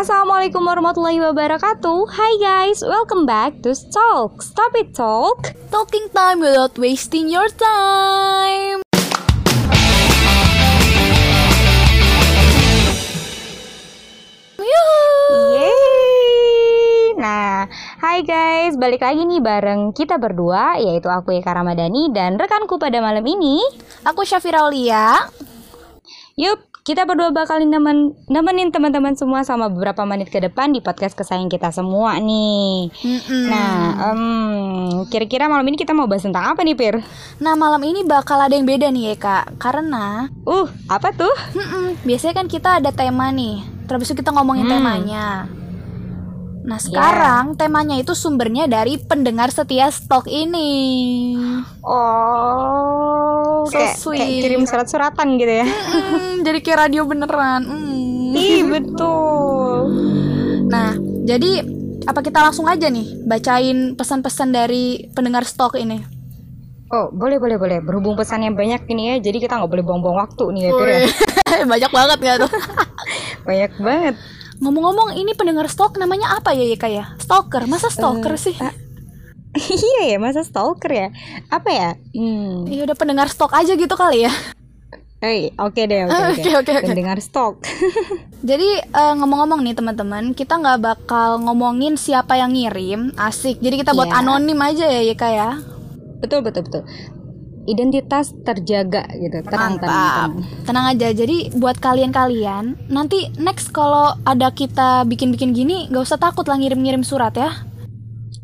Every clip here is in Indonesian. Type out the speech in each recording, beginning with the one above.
Assalamualaikum warahmatullahi wabarakatuh. Hai guys, welcome back to Talk. Stop it Talk. Talking time without wasting your time. Yeay. Nah, hai guys, balik lagi nih bareng kita berdua Yaitu aku Eka Ramadhani dan rekanku pada malam ini. Aku Syafira. Yup, kita berdua bakal nemen, nemenin teman-teman semua sama beberapa menit ke depan di podcast kesayangan kita semua nih Mm-mm. Nah, em, kira-kira malam ini kita mau bahas tentang apa nih Pir? Nah malam ini bakal ada yang beda nih ya kak, karena Uh, apa tuh? mm-mm, biasanya kan kita ada tema nih, terus itu kita ngomongin Hmm. temanya. Nah sekarang temanya itu sumbernya dari pendengar setia stok ini. Oh, So kayak, kirim surat-suratan gitu ya. Mm, jadi kayak radio beneran. Mm. Ih, betul. Nah, jadi apa kita langsung aja nih bacain pesan-pesan dari pendengar stok ini? Oh, boleh, boleh, boleh. Berhubung pesan yang banyak ini ya, jadi kita nggak boleh buang-buang waktu nih ya, ya. Banyak banget gak tuh? Banyak banget. Ngomong-ngomong, ini pendengar stok namanya apa ya Yeka ya? Stalker, masa stalker sih? iya ya, masa stalker ya? Apa ya? Hmm. Ya udah pendengar stok aja gitu kali ya. Hey, oke deh, oke, oke. Oke, oke, oke. Pendengar stok. Jadi eh, ngomong-ngomong nih teman-teman, kita nggak bakal ngomongin siapa yang ngirim, asik. Jadi kita buat Iya. anonim aja ya Yeka ya. betul, betul, betul. Identitas terjaga gitu. Tenang, tenang, Mantap. tenang. Tenang aja. Jadi buat kalian-kalian, nanti next kalau ada kita bikin-bikin gini, nggak usah takut lah ngirim-ngirim surat ya.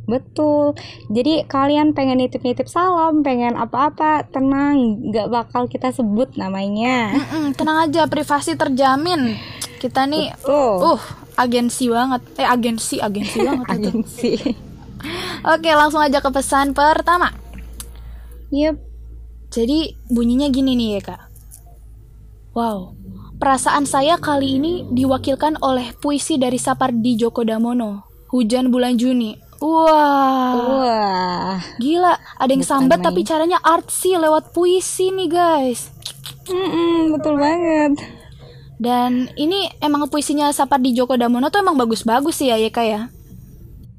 Betul. Jadi kalian pengen nitip-nitip salam, pengen apa-apa, tenang, nggak bakal kita sebut namanya. Mm-mm, tenang aja, privasi terjamin. Kita nih, Betul. uh, agensi banget. Eh, agensi, agensi banget. Agensi. Oke, langsung aja ke pesan pertama. Yep. Jadi bunyinya gini nih ya kak. Wow, perasaan saya kali ini diwakilkan oleh puisi dari Sapardi Djoko Damono. Hujan bulan Juni. Wah, Wah. gila. Ada yang Bukan sambat main. tapi caranya artsy lewat puisi nih guys. Mm-mm, betul banget. Dan ini emang puisinya Sapardi Djoko Damono tuh emang bagus-bagus sih ya ya kak ya.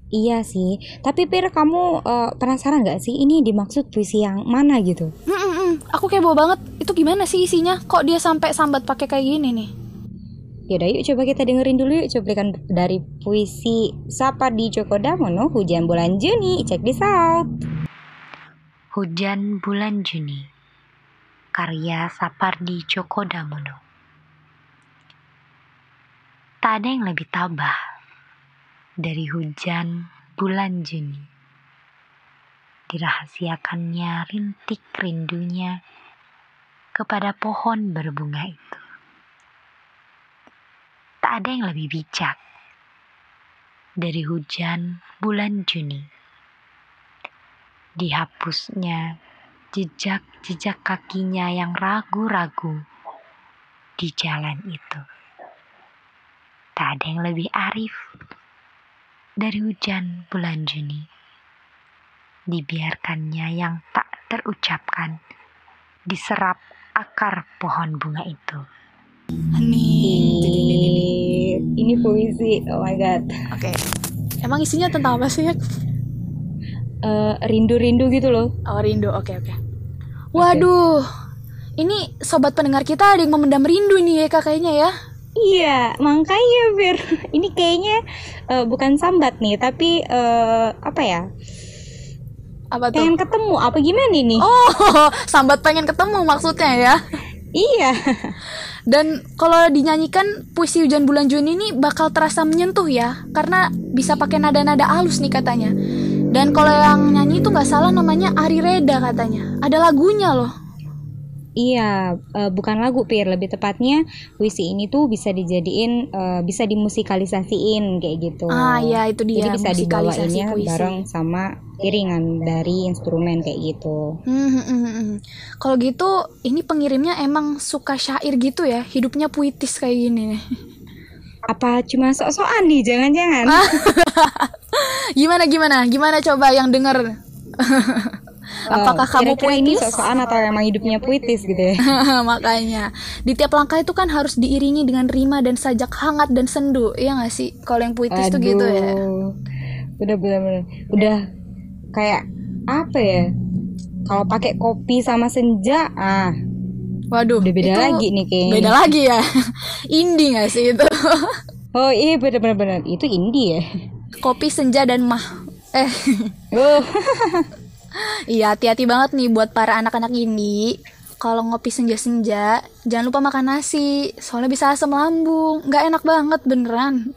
Iya sih. Tapi Pir, kamu eh, penasaran nggak sih ini dimaksud puisi yang mana gitu? Mm-mm-mm, Aku kepo banget. Itu gimana sih isinya? Kok dia sampai sambat pakai kayak gini nih? Yaudah yuk coba kita dengerin dulu yuk cuplikan dari puisi Sapardi Djoko Damono Hujan Bulan Juni. Check this out. Hujan Bulan Juni Karya Sapardi Djoko Damono Tak ada yang lebih tabah dari hujan bulan Juni Dirahasiakannya rintik rindunya kepada pohon berbunga itu Tak ada yang lebih bijak dari hujan bulan Juni dihapusnya jejak-jejak kakinya yang ragu-ragu di jalan itu. Tak ada yang lebih arif dari hujan bulan Juni. Dibiarkannya yang tak terucapkan diserap akar pohon bunga itu. Nih. Ini puisi. Oh my god. Oke. Emang isinya tentang apa sih ya? Eh, rindu-rindu gitu loh. Oh rindu, oke oke. Waduh, ini sobat pendengar kita ada yang memendam rindu nih ya kak kayaknya ya. Iya, makanya Fir. Ini kayaknya eh, bukan sambat nih, tapi eh, apa ya? Apa tuh? Pengen ketemu apa gimana ini? Oh, sambat pengen ketemu maksudnya ya. Iya. Dan kalau dinyanyikan puisi hujan bulan Juni ini bakal terasa menyentuh ya, karena bisa pakai nada-nada halus nih katanya. Dan kalau yang nyanyi itu nggak salah namanya Ari Reda katanya. Ada lagunya loh. Iya, eh, bukan lagu Pir, lebih tepatnya puisi ini tuh bisa dijadiin eh, bisa dimusikalisasiin kayak gitu. Ah ya itu dia. Jadi bisa dibawainnya puisi. bareng sama iringan dari instrumen kayak gitu. Hmm, hmm, hmm, hmm. Kalau gitu, ini pengirimnya emang suka syair gitu ya, hidupnya puitis kayak gini nih. Apa cuma sok-sokan nih? Jangan-jangan. gimana gimana? Gimana coba yang denger? Apakah Oh, kamu kira-kira ini puitis? sosokan atau emang hidupnya puitis gitu ya? Makanya di tiap langkah itu kan harus diiringi dengan rima dan sajak hangat dan sendu, iya gak sih? Kalau yang puitis tuh gitu ya. Aduh. Udah bener bener. Udah kayak apa ya? Kalau pakai kopi sama senja, ah Waduh, udah beda lagi nih kayaknya. Beda lagi ya. Indie gak sih itu? Oh iya bener bener bener. Itu indie ya. Kopi senja dan mah. Eh, Oh. Iya hati-hati banget nih buat para anak-anak ini. Kalau ngopi senja-senja, jangan lupa makan nasi. Soalnya bisa asam lambung. Nggak enak banget beneran.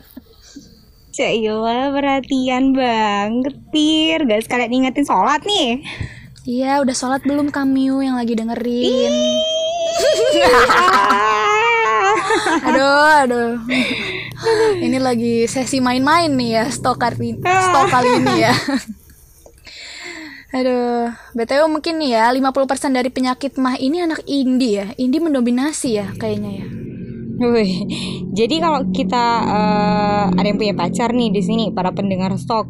Cailah perhatian banget Pir Gak sekalian ingetin sholat nih Iya, udah sholat belum kamu yang lagi dengerin? aduh, aduh. Ini lagi sesi main-main nih ya, stok kali, stok kali ini ya. Aduh, BTW mungkin nih ya, 50% dari penyakit mah ini anak indie ya. Indie mendominasi ya kayaknya ya. Wih, jadi kalau kita eh, ada yang punya pacar nih di sini para pendengar stok,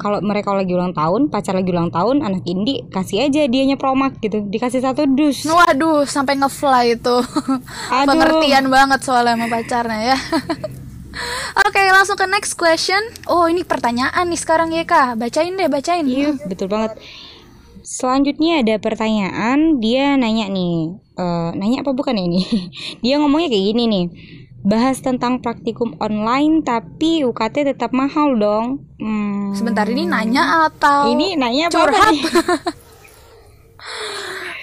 kalau mereka lagi ulang tahun, pacar lagi ulang tahun, anak indi kasih aja dianya promak gitu, dikasih satu dus. Waduh, sampai ngefly itu. Aduh. Pengertian banget soalnya sama pacarnya ya. Oke, langsung ke next question. Oh, ini pertanyaan nih sekarang ya, Kak. Bacain deh, bacain. Iya, betul banget. Selanjutnya ada pertanyaan, dia nanya nih, eh, nanya apa bukan ini? dia ngomongnya kayak gini nih, bahas tentang praktikum online tapi UKT tetap mahal dong. Hmm, Sebentar ini nanya atau ini nanya apa curhat?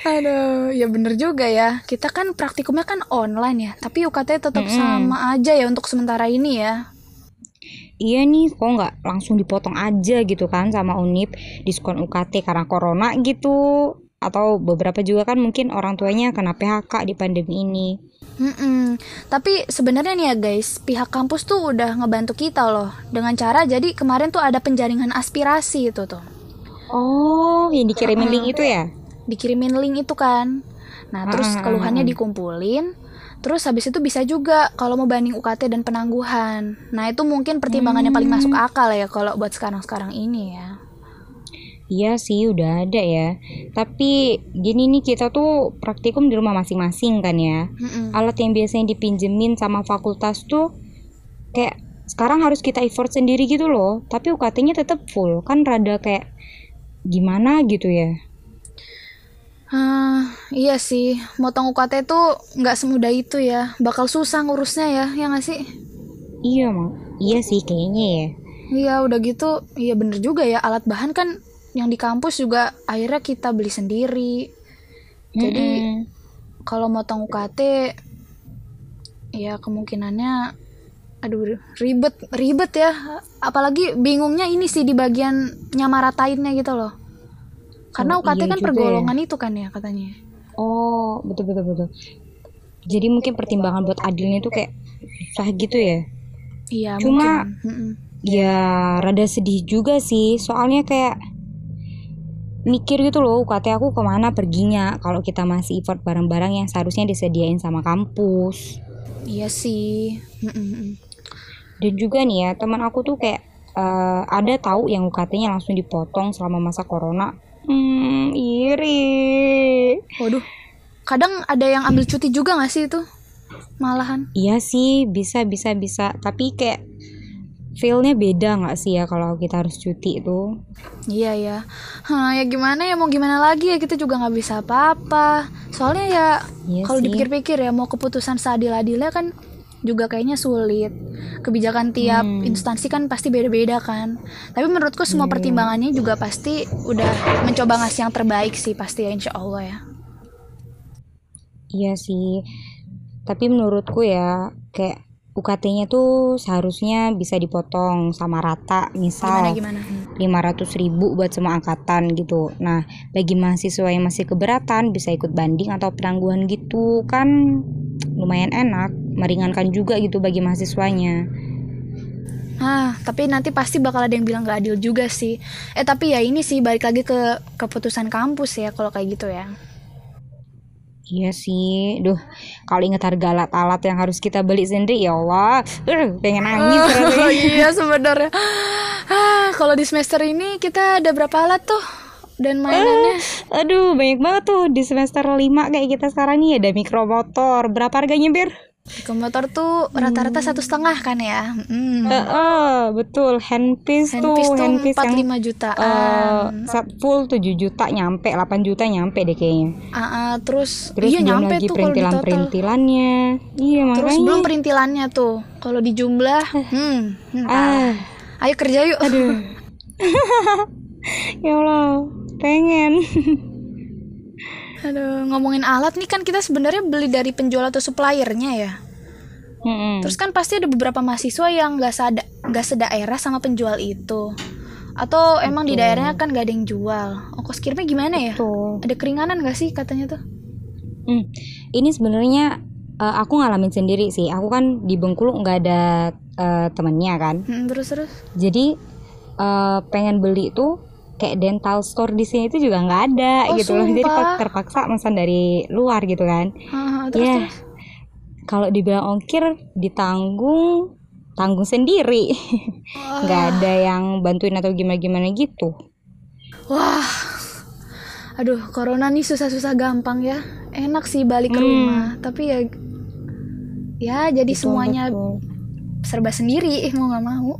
Aduh, ya bener juga ya. Kita kan praktikumnya kan online ya, tapi UKT tetap sama aja ya untuk sementara ini ya. Iya nih, kok nggak langsung dipotong aja gitu kan sama Unip diskon UKT karena corona gitu? Atau beberapa juga kan mungkin orang tuanya kena PHK di pandemi ini. Mm-mm. Tapi sebenarnya nih ya guys, pihak kampus tuh udah ngebantu kita loh dengan cara jadi kemarin tuh ada penjaringan aspirasi itu tuh. Oh, yang dikirimin link itu ya? Dikirimin link itu kan. Nah, terus keluhannya dikumpulin. Terus habis itu bisa juga kalau mau banding UKT dan penangguhan. Nah, itu mungkin pertimbangan yang paling masuk akal ya kalau buat sekarang-sekarang ini ya. Iya sih, udah ada ya. Tapi gini nih kita tuh praktikum di rumah masing-masing kan ya. Mm-mm. Alat yang biasanya dipinjemin sama fakultas tuh kayak sekarang harus kita effort sendiri gitu loh. Tapi UKT-nya tetap full. Kan rada kayak gimana gitu ya. Ah, iya sih, motong UKT tuh nggak semudah itu ya. Bakal susah ngurusnya ya, ya nggak sih? Iya, Mak. Iya sih kayaknya ya. Iya, udah gitu, iya bener juga ya. Alat bahan kan yang di kampus juga akhirnya kita beli sendiri. Jadi Mm-mm. kalau motong UKT, ya kemungkinannya, aduh ribet, ribet ya. Apalagi bingungnya ini sih di bagian nyamaratainnya gitu loh. Karena UKT iya kan juga pergolongan itu kan ya katanya. Oh, betul betul betul. Jadi mungkin pertimbangan buat adilnya tuh kayak susah gitu ya. Iya, Cuma- mungkin. Ya rada sedih juga sih. Soalnya kayak mikir gitu loh UKT aku ke mana perginya kalau kita masih effort barang-barang yang seharusnya disediain sama kampus. Iya sih. Mm-mm. Dan juga nih ya teman aku tuh kayak eh, ada tahu yang UKT-nya langsung dipotong selama masa corona. Hmm, iri. Waduh, kadang ada yang ambil cuti juga gak sih itu? Malahan. Iya sih, bisa bisa bisa. Tapi kayak feel-nya beda nggak sih ya kalau kita harus cuti itu? Iya ya. Hah, ya gimana ya mau gimana lagi ya kita juga nggak bisa apa-apa. Soalnya ya Iya kalau dipikir-pikir ya mau keputusan seadil-adilnya kan juga kayaknya sulit. Kebijakan tiap Hmm. instansi kan pasti beda-beda kan. Tapi menurutku semua Iya. pertimbangannya juga pasti udah mencoba ngasih yang terbaik sih pasti ya insya Allah ya. Iya sih. Tapi menurutku ya kayak UKT-nya tuh seharusnya bisa dipotong sama rata Gimana misal gimana? 500 ribu buat semua angkatan gitu. Nah, bagi mahasiswa yang masih keberatan bisa ikut banding atau penangguhan gitu kan lumayan enak, meringankan juga gitu bagi mahasiswanya. Ah, tapi nanti pasti bakal ada yang bilang gak adil juga sih. Eh tapi ya ini sih balik lagi ke keputusan kampus ya kalau kayak gitu ya. Iya sih, duh kalau inget harga alat-alat yang harus kita beli sendiri ya Allah, uh, pengen nangis rasanya. iya sebenarnya. Ah, kalau di semester ini kita ada berapa alat tuh? dan mainannya Aduh, banyak banget tuh di semester 5 kayak kita sekarang nih ada mikromotor. Berapa harganya, Bir? Komputer tuh rata-rata satu setengah kan ya hmm. Eh, eh, betul. Handpiece, handpiece tuh, tuh handpiece empat yang lima eh, jutaan set full 7 juta nyampe, 8 juta nyampe deh kayaknya. Ah, ah, terus, Terus iya nyampe lagi tuh kalau di total perintilan-perintilannya. Iya, terus makanya. belum perintilannya tuh kalau dijumlah hmm, hmm, ah, ayo kerja yuk aduh. ya Allah, pengen. Aduh, ngomongin alat nih kan kita sebenarnya beli dari penjual atau suppliernya ya. Mm-mm. Terus kan pasti ada beberapa mahasiswa yang nggak sada nggak sedaerah sama penjual itu. Atau emang di daerahnya kan gak ada yang jual. Ongkos kirimnya gimana ya? Betul. Ada keringanan gak sih katanya tuh? Hmm, ini sebenarnya eh, aku ngalamin sendiri sih. Aku kan di Bengkulu nggak ada eh, temennya kan. Hmm, terus terus. Jadi eh, pengen beli tuh kayak dental store di sini itu juga nggak ada Oh, gitu loh. Jadi sumpah? terpaksa pesan dari luar gitu kan. Ya, terus. kalau dibilang ongkir ditanggung tanggung sendiri. nggak ada yang bantuin atau gimana gimana gitu. Wah. Aduh, corona nih susah-susah gampang ya. Enak sih balik ke Hmm. rumah, tapi ya ya jadi Betul, semuanya betul. serba sendiri mau nggak mau.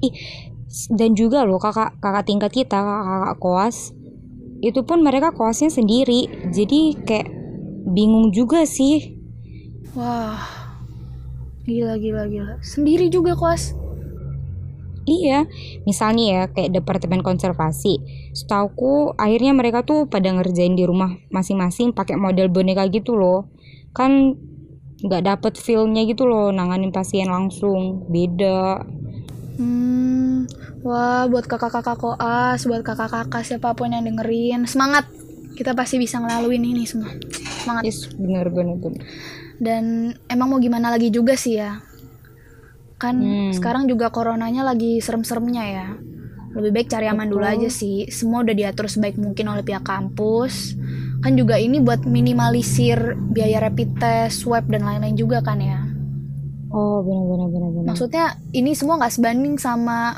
Ih, dan juga loh kakak kakak tingkat kita kakak, kakak koas itu pun mereka koasnya sendiri jadi kayak bingung juga sih Wah. Gila gila gila. Sendiri juga kos. iya misalnya ya kayak departemen konservasi setauku akhirnya mereka tuh pada ngerjain di rumah masing-masing pakai model boneka gitu loh kan nggak dapet feelnya gitu loh nanganin pasien langsung beda Hmm. Wah, buat kakak-kakak koas, buat kakak-kakak siapa pun yang dengerin, semangat. Kita pasti bisa ngelaluin ini semua. Semangat. yes bener bener bener Dan emang mau gimana lagi juga sih ya. Kan Hmm. sekarang juga coronanya lagi serem-seremnya ya. Lebih baik cari aman dulu aja sih. Semua udah diatur sebaik mungkin oleh pihak kampus. Kan juga ini buat minimalisir biaya rapid test, swab dan lain-lain juga kan ya. oh bener bener bener bener Maksudnya ini semua nggak sebanding sama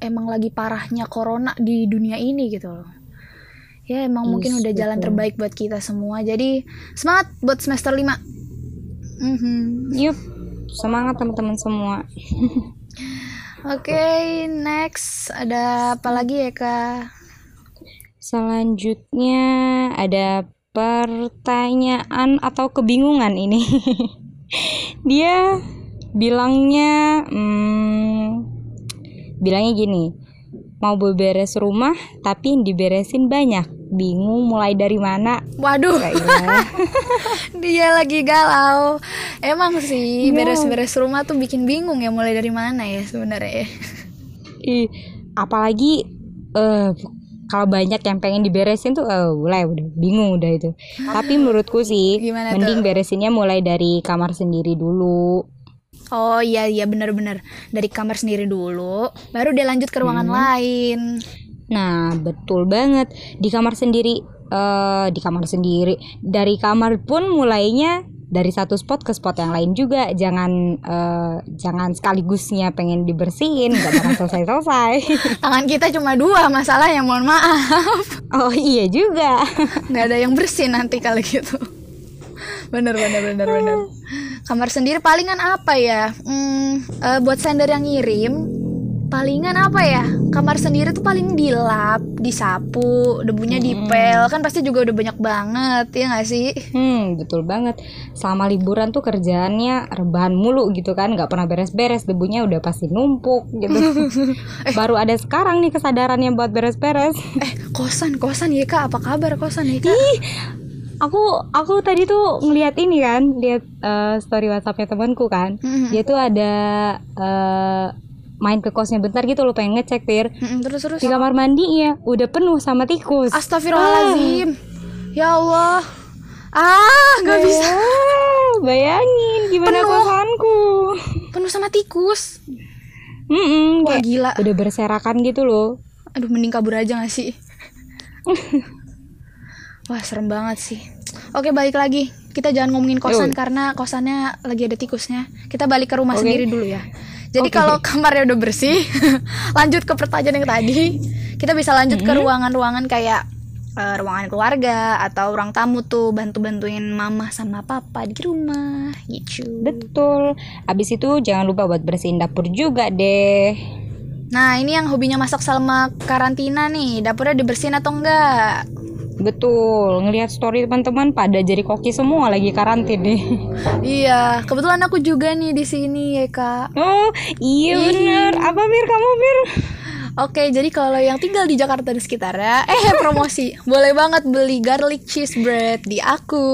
emang lagi parahnya corona di dunia ini gitu loh. Ya emang mungkin Yes, udah jalan betul. terbaik buat kita semua. Jadi semangat buat semester 5. Mhm. Yup, semangat teman-teman semua. Oke, next ada apa lagi ya kak? Selanjutnya ada pertanyaan atau kebingungan ini. Dia bilangnya, hmm, bilangnya gini, mau beberes rumah tapi yang diberesin banyak, bingung mulai dari mana. Waduh, dia lagi galau. Emang sih Iya. beres-beres rumah tuh bikin bingung ya mulai dari mana ya sebenarnya. Ih, apalagi eh kalau banyak yang pengen diberesin tuh eh mulai udah bingung udah itu. Tapi menurutku sih Gimana mending tuh? beresinnya mulai dari kamar sendiri dulu. Oh iya iya bener-bener dari kamar sendiri dulu, baru dia lanjut ke ruangan lain. Nah, betul banget. Di kamar sendiri eh di kamar sendiri. Dari kamar pun mulainya dari satu spot ke spot yang lain juga. Jangan eh, jangan sekaligusnya pengen dibersihin, nggak bakal selesai-selesai. Tangan kita cuma dua masalah yang mohon maaf, oh iya juga. nggak ada yang bersih nanti kalau gitu. Bener bener bener bener. Kamar sendiri palingan apa ya? Hmm, eh, buat sender yang ngirim, palingan apa ya? Kamar sendiri tuh paling dilap, disapu, debunya dipel, kan pasti juga udah banyak banget ya nggak sih? Hmm, betul banget. Selama liburan tuh kerjaannya rebahan mulu gitu kan, nggak pernah beres-beres, debunya udah pasti numpuk gitu. Baru ada sekarang nih kesadarannya buat beres-beres. Eh kosan kosan ya kak, apa kabar kosan ya kak? Aku aku tadi tuh ngeliat ini kan, lihat eh, story WhatsAppnya temanku kan. Mm-mm. Dia tuh ada eh, main ke kosnya bentar gitu loh, pengen ngecek Fir. Mm-mm, terus terus. Di kamar mandinya udah penuh sama tikus. Astagfirullahaladzim. Ya Allah. Ah, nggak bisa. Ya, bayangin gimana Penuh. kosanku. Penuh sama tikus. Mm-mm, Wah, kayak gila. udah berserakan gitu loh. Aduh, mending kabur aja gak sih? Wah, serem banget sih. Oke, balik lagi. Kita jangan ngomongin kosan Yuk. karena kosannya lagi ada tikusnya. Kita balik ke rumah Oke. sendiri dulu ya. Jadi Oke. kalau kamarnya udah bersih, lanjut ke pertanyaan yang tadi. kita bisa lanjut ke ruangan-ruangan kayak eh, ruangan keluarga atau ruang tamu tuh bantu-bantuin mama sama papa di rumah gitu. Betul. Abis itu jangan lupa buat bersihin dapur juga deh. Nah, ini yang hobinya masak selama karantina nih, dapurnya dibersihin atau enggak? Betul. Ngelihat story teman-teman pada jadi koki semua lagi karantin deh. iya, kebetulan aku juga nih di sini ya, Kak. Oh, iya bener. Apa Mir kamu Mir? Oke, jadi kalau yang tinggal di Jakarta dan sekitarnya, eh promosi, boleh banget beli garlic cheese bread di aku.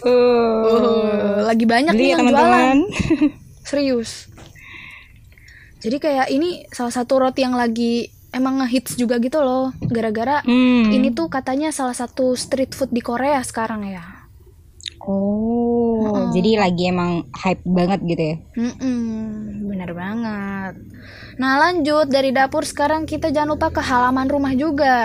Uh, Oh, lagi banyak beli nih ya yang jualan. teman-teman. Serius. Jadi kayak ini salah satu roti yang lagi emang ngehits juga gitu loh. Gara-gara Hmm. ini tuh katanya salah satu street food di Korea sekarang ya. Oh, jadi lagi emang hype banget gitu ya? Mm-mm, bener banget. Nah lanjut dari dapur sekarang kita jangan lupa ke halaman rumah juga.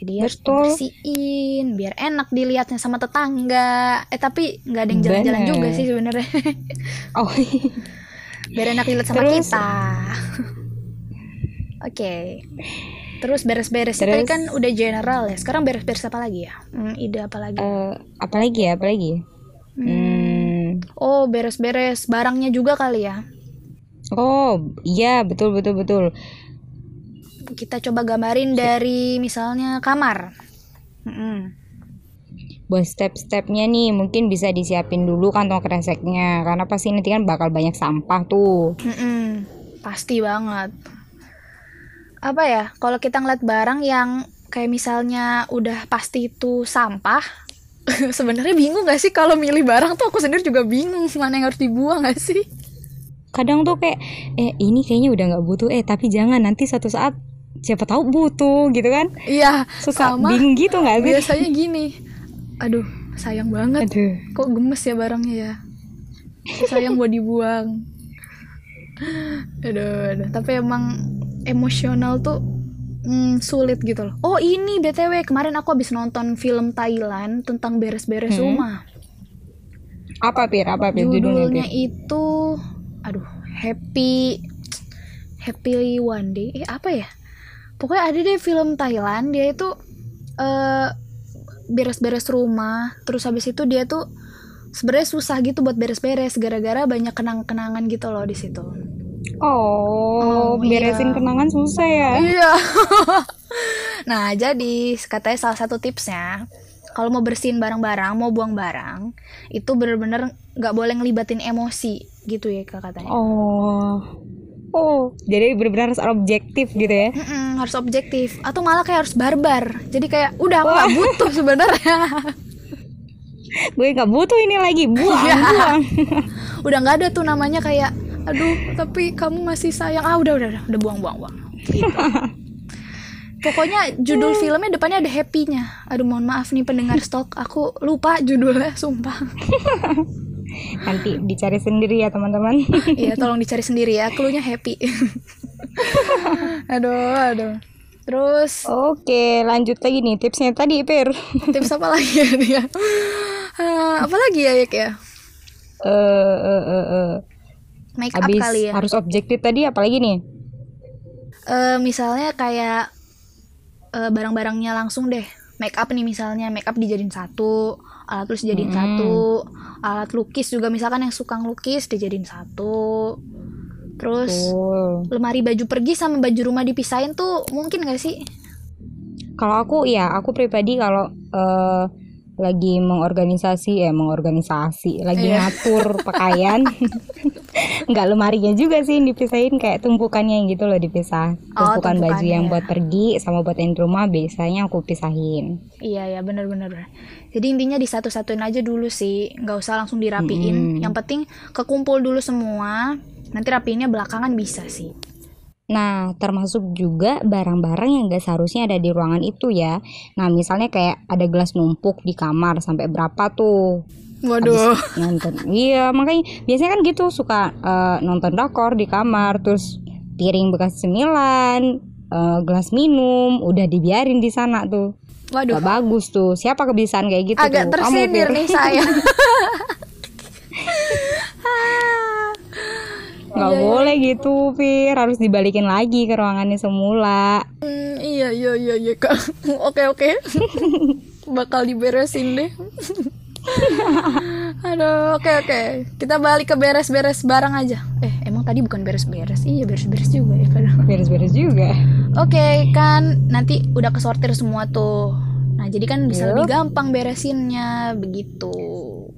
Jadi harus Betul. bersihin biar enak dilihatnya sama tetangga. Eh tapi nggak ada yang jalan-jalan Bener. juga sih sebenarnya. Oh, biar enak dilihat sama Terus? kita. Oke. Terus beres-beres tadi Terus? kan udah general ya. Sekarang beres-beres apa lagi ya? Hmm, ide apa lagi? eh, apalagi ya, apalagi? Hmm. Oh, beres-beres barangnya juga kali ya. Oh, iya betul betul betul. Kita coba gambarin dari misalnya kamar. Mm-mm. Buat step-stepnya nih mungkin bisa disiapin dulu kantong kreseknya karena pasti nanti kan bakal banyak sampah tuh. Mm-mm. Pasti banget. Apa ya? Kalau kita ngeliat barang yang kayak misalnya udah pasti itu sampah, sebenarnya bingung gak sih kalau milih barang tuh aku sendiri juga bingung mana yang harus dibuang gak sih? Kadang tuh kayak eh ini kayaknya udah nggak butuh eh tapi jangan nanti suatu saat siapa tahu butuh gitu kan. Iya, Suka sama bingung gitu nggak sih? biasanya gini. Aduh, sayang banget. Aduh. Kok gemes ya barangnya ya? Sayang buat dibuang. Aduh, aduh. Tapi emang emosional tuh mm, sulit gitu loh. Oh ini btw kemarin aku habis nonton film Thailand tentang beres-beres Hmm. rumah. Apa pir? Apa pir judulnya pir? itu, aduh, Happy Happy One Day. Eh apa ya? Pokoknya ada deh film Thailand. Dia itu eh beres-beres rumah. Terus habis itu dia tuh sebenarnya susah gitu buat beres-beres gara-gara banyak kenang-kenangan gitu loh di situ. Oh, Oh, beresin iya. kenangan susah ya. Iya. nah, jadi katanya salah satu tipsnya kalau mau bersihin barang-barang, mau buang barang, itu bener-bener nggak boleh ngelibatin emosi gitu ya kak katanya. Oh. Oh, jadi benar-benar harus objektif gitu ya. Mm-mm, harus objektif atau malah kayak harus barbar. Jadi kayak udah aku nggak butuh sebenarnya. Gue nggak butuh ini lagi, buang, Iya. buang. udah nggak ada tuh namanya kayak aduh tapi kamu masih sayang ah udah udah udah, udah buang buang buang. Gitu. Pokoknya judul filmnya depannya ada happy-nya. Aduh mohon maaf nih pendengar stok, aku lupa judulnya, sumpah. Nanti dicari sendiri ya teman-teman. Iya, tolong dicari sendiri ya. Cluenya happy. aduh, aduh. Terus Oke, lanjut lagi nih tipsnya tadi, Pir. tips apa lagi ya dia? Ah, apa lagi ya, Yek ya? Eh, eh, eh. Make up Abis kali ya. harus objektif tadi apalagi nih? Eh, misalnya kayak eh, barang-barangnya langsung deh. Make up nih misalnya, make up dijadiin satu, alat tulis dijadiin Hmm. satu, alat lukis juga misalkan yang suka ngelukis dijadiin satu. Terus lemari baju pergi sama baju rumah dipisahin tuh mungkin gak sih? Kalau aku ya, aku pribadi kalau eh, lagi mengorganisasi, eh mengorganisasi, lagi Iya. ngatur pakaian, nggak lemarinya juga sih yang dipisahin kayak tumpukannya yang gitu loh dipisah. Oh, Tumpukan baju yang ya. buat pergi sama buat yang di rumah biasanya aku pisahin. Iya ya bener-bener Jadi intinya disatu-satuin aja dulu sih nggak usah langsung dirapiin Mm-mm. Yang penting kekumpul dulu semua Nanti rapiinnya belakangan bisa sih Nah, termasuk juga barang-barang yang gak seharusnya ada di ruangan itu ya. Nah, misalnya kayak ada gelas numpuk di kamar sampai berapa tuh? Waduh nonton. Iya, makanya biasanya kan gitu suka eh, nonton drakor di kamar terus piring bekas cemilan, eh, gelas minum udah dibiarin di sana tuh. Waduh Gak bagus tuh. Siapa kebiasaan kayak gitu Agak tuh? Kamu, tersindir Fir. nih saya nggak Iya, iya. boleh gitu Fir harus dibalikin lagi ke ruangannya semula Hmm, iya iya iya iya kak. Oke oke. Bakal diberesin deh. Aduh, oke oke. Kita balik ke beres-beres barang aja. Eh, emang tadi bukan beres-beres. Iya, beres-beres juga ya padahal. beres-beres juga Oke, kan nanti udah kesortir semua tuh. Nah, jadi kan bisa Yup. lebih gampang beresinnya begitu.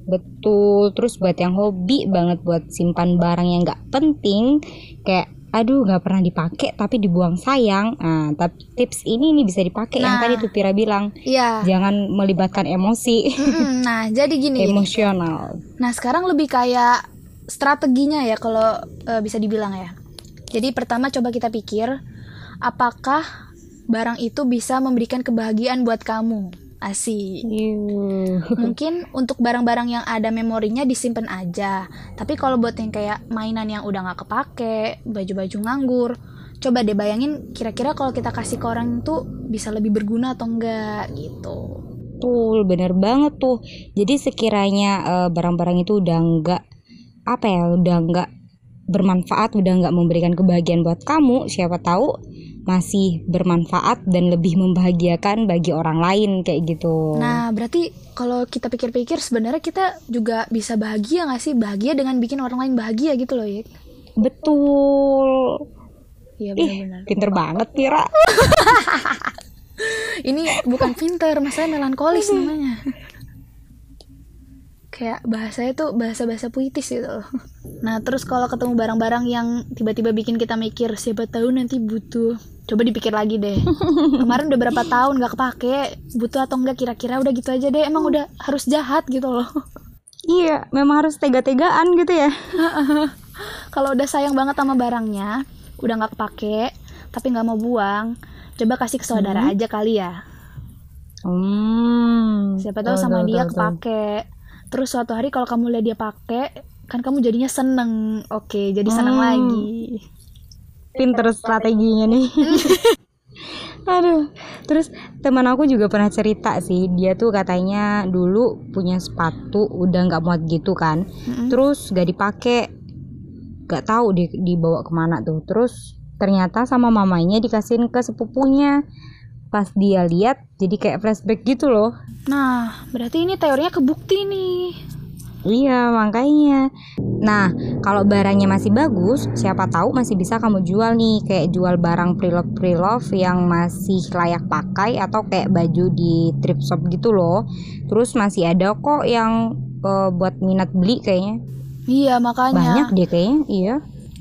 Betul terus buat yang hobi banget buat simpan barang yang nggak penting kayak aduh nggak pernah dipakai tapi dibuang sayang nah tapi tips ini nih bisa dipakai yang Nah. tadi tuh Pira bilang Iya. jangan melibatkan emosi Nah, jadi gini. gini. emosional Nah, sekarang lebih kayak strateginya ya kalau eh, bisa dibilang ya. Jadi pertama coba kita pikir apakah barang itu bisa memberikan kebahagiaan buat kamu. Asik. Yuh. Mungkin untuk barang-barang yang ada memorinya disimpan aja. Tapi kalau buat yang kayak mainan yang udah nggak kepake, baju-baju nganggur, coba deh bayangin kira-kira kalau kita kasih ke orang tuh bisa lebih berguna atau enggak gitu. Betul, bener banget tuh. Jadi sekiranya eh, barang-barang itu udah nggak apa ya, udah nggak bermanfaat, udah nggak memberikan kebahagiaan buat kamu, siapa tahu masih bermanfaat dan lebih membahagiakan bagi orang lain kayak gitu. Nah, berarti kalau kita pikir-pikir sebenarnya kita juga bisa bahagia nggak sih? Bahagia dengan bikin orang lain bahagia gitu loh, Yik. Betul. Iya benar-benar. pinter banget Pira. Ini bukan pinter, masalahnya melankolis namanya. Kayak bahasanya tuh bahasa-bahasa puitis gitu loh. Nah, terus kalau ketemu barang-barang yang tiba-tiba bikin kita mikir, siapa tahu nanti butuh. Coba dipikir lagi deh. Kemarin udah berapa tahun gak kepake, butuh atau enggak kira-kira udah gitu aja deh. Emang udah harus jahat gitu loh. Iya, memang harus tega-tegaan gitu ya. kalau udah sayang banget sama barangnya, udah nggak kepake, tapi nggak mau buang, coba kasih ke saudara aja kali ya. Hmm. Siapa tahu Tuh, sama tuh, dia tuh. kepake. Terus suatu hari kalau kamu lihat dia pakai, kan kamu jadinya seneng. Oke, jadi seneng Hmm. lagi. Pinter strateginya nih. Aduh, terus teman aku juga pernah cerita sih, dia tuh katanya dulu punya sepatu udah nggak muat gitu kan, Mm-mm. terus gak dipakai, gak tahu di dibawa ke mana tuh, terus ternyata sama mamanya dikasihin ke sepupunya, pas dia lihat jadi kayak flashback gitu loh. Nah, berarti ini teorinya kebukti nih. Iya, makanya. Nah, kalau barangnya masih bagus, siapa tahu masih bisa kamu jual nih, kayak jual barang pre-love pre-love yang masih layak pakai atau kayak baju di thrift shop gitu loh. Terus masih ada kok yang eh, buat minat beli kayaknya. Iya, makanya. Banyak deh kayaknya, iya.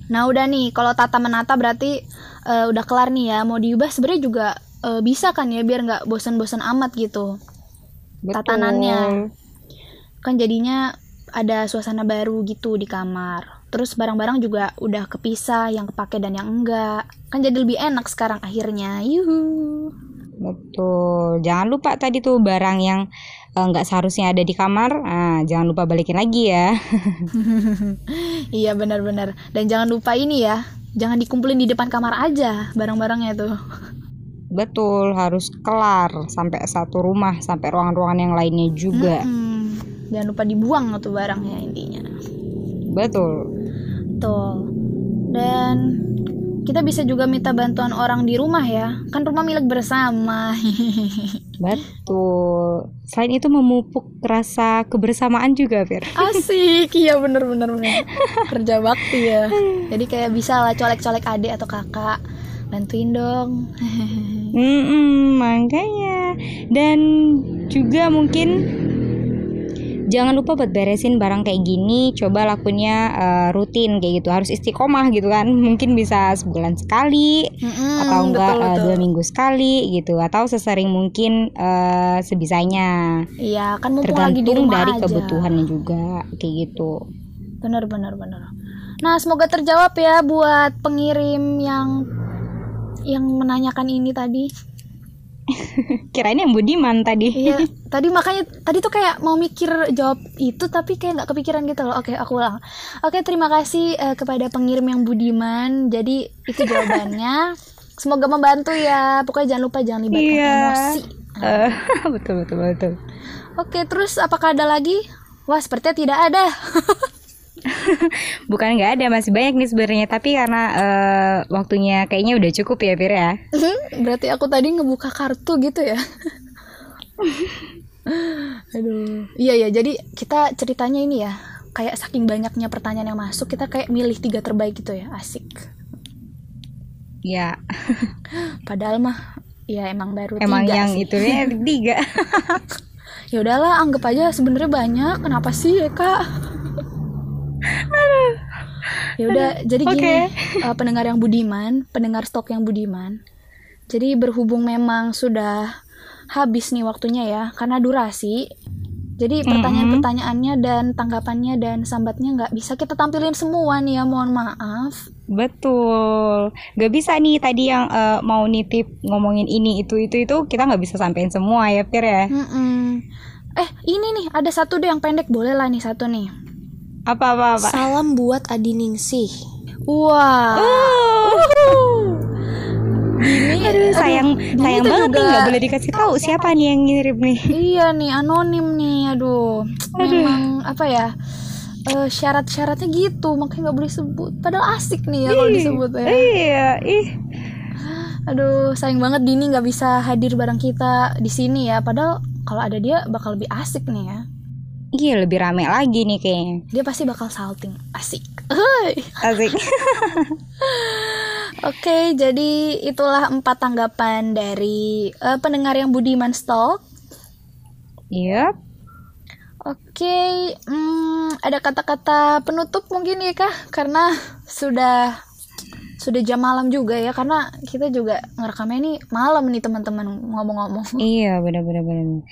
Nah, udah nih, kalau tata menata berarti eh, udah kelar nih ya. Mau diubah sebenarnya juga eh, bisa kan ya biar nggak bosan-bosan amat gitu. Betul. Tatanannya. kan jadinya ada suasana baru gitu di kamar. Terus barang-barang juga udah kepisah yang kepake dan yang enggak. Kan jadi lebih enak sekarang akhirnya. Yuhu. Betul. Jangan lupa tadi tuh barang yang eh, nggak seharusnya ada di kamar, ah, jangan lupa balikin lagi ya. iya benar-benar. Dan jangan lupa ini ya. Jangan dikumpulin di depan kamar aja barang-barangnya tuh. Betul, harus kelar sampai satu rumah, sampai ruangan-ruangan yang lainnya juga. Mm-mm. Jangan lupa dibuang tuh barangnya intinya. Betul. Tuh. Dan kita bisa juga minta bantuan orang di rumah ya. Kan rumah milik bersama. Betul. Selain itu memupuk rasa kebersamaan juga, Fir. Asik, iya bener bener bener. Kerja bakti ya. Jadi kayak bisa lah colek-colek adik atau kakak. Bantuin dong. Mm-mm, makanya. Dan juga mungkin jangan lupa buat beresin barang kayak gini. Coba lakunya eh, rutin kayak gitu. Harus istiqomah gitu kan. Mungkin bisa sebulan sekali Mm-mm, atau enggak betul, betul. dua minggu sekali gitu. Atau sesering mungkin eh, sebisanya. Iya, kan mumpung lagi di Tergantung rumah dari aja. kebutuhannya juga kayak gitu. Bener bener bener. Nah, semoga terjawab ya buat pengirim yang yang menanyakan ini tadi. Kirain yang Budiman tadi. Iya, tadi makanya tadi tuh kayak mau mikir jawab itu tapi kayak nggak kepikiran gitu loh. Oke, aku ulang. Oke, terima kasih eh, kepada pengirim yang budiman. Jadi itu jawabannya. Semoga membantu ya. Pokoknya jangan lupa jangan libatkan Iya. emosi. Eh, betul betul betul. Oke, terus apakah ada lagi? Wah, sepertinya tidak ada. Bukan nggak ada, masih banyak nih sebenarnya. Tapi karena eh, waktunya kayaknya udah cukup ya, Fir ya. Berarti aku tadi ngebuka kartu gitu ya. Aduh. Iya ya, jadi kita ceritanya ini ya, kayak saking banyaknya pertanyaan yang masuk, kita kayak milih tiga terbaik gitu ya, asik. Ya, Padahal mah ya emang baru emang tiga yang sih. itu ya tiga. Ya udahlah, anggap aja sebenarnya banyak. Kenapa sih ya kak? Ya udah, jadi gini Oke. eh, pendengar yang budiman, pendengar stok yang budiman. Jadi berhubung memang sudah habis nih waktunya ya, karena durasi. Jadi pertanyaan-pertanyaannya dan tanggapannya dan sambatnya nggak bisa kita tampilin semua nih ya, mohon maaf. Betul. Gak bisa nih tadi yang eh, mau nitip ngomongin ini itu itu itu kita nggak bisa sampein semua ya, Fir ya. Mm-mm. Eh ini nih ada satu deh yang pendek boleh lah nih satu nih. Apa apa apa. Salam buat Adi Ningsih. Wah. Gini, Aduh, sayang sayang tuh banget nih juga- nggak boleh dikasih tahu siapa nih yang ngirim nih. Iya nih anonim nih, aduh. Memang apa ya? eh, syarat-syaratnya gitu, makanya nggak boleh sebut. Padahal asik nih ya kalau disebut ya. Iya, ih. Aduh, sayang banget Dini nggak bisa hadir bareng kita di sini ya. Padahal kalau ada dia bakal lebih asik nih ya. Iya, lebih rame lagi nih kayaknya. Dia pasti bakal salting, asik. Asik. Oke, jadi itulah empat tanggapan dari eh, pendengar yang budiman stalk. Iya. Oke, hmm, ada kata-kata penutup mungkin ya kah? Karena sudah sudah jam malam juga ya, karena kita juga ngerekamnya ini malam nih teman-teman ngomong-ngomong. Iya, benar-benar benar.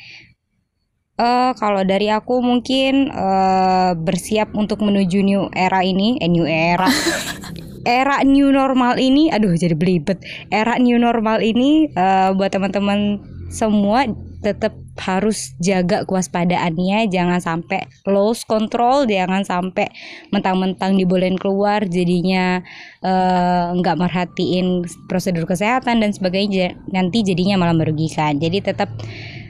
Eh kalau dari aku mungkin eh bersiap untuk menuju new era ini, eh new era. era new normal ini, aduh jadi belibet. Era new normal ini eh buat teman-teman semua tetap harus jaga kewaspadaannya, jangan sampai lost control, jangan sampai mentang-mentang dibolehin keluar jadinya nggak merhatiin prosedur kesehatan dan sebagainya, nanti jadinya malah merugikan. Jadi tetap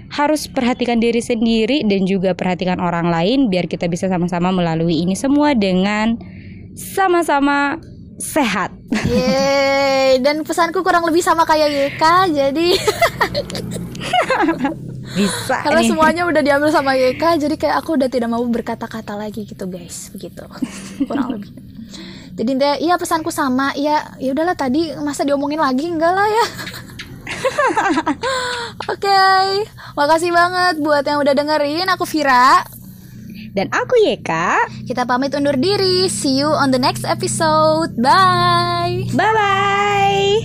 harus perhatikan diri sendiri dan juga perhatikan orang lain biar kita bisa sama-sama melalui ini semua dengan sama-sama sehat. Yeay, dan pesanku kurang lebih sama kayak YK, jadi Bisa karena nih. semuanya udah diambil sama YK, jadi kayak aku udah tidak mau berkata-kata lagi gitu guys, begitu. Kurang lebih. Jadi iya pesanku sama, ya ya udahlah tadi masa diomongin lagi enggak lah ya. Oke, makasih banget buat yang udah dengerin. Aku Vira. Dan aku Yeka. Kita pamit undur diri. See you on the next episode. Bye. Bye bye.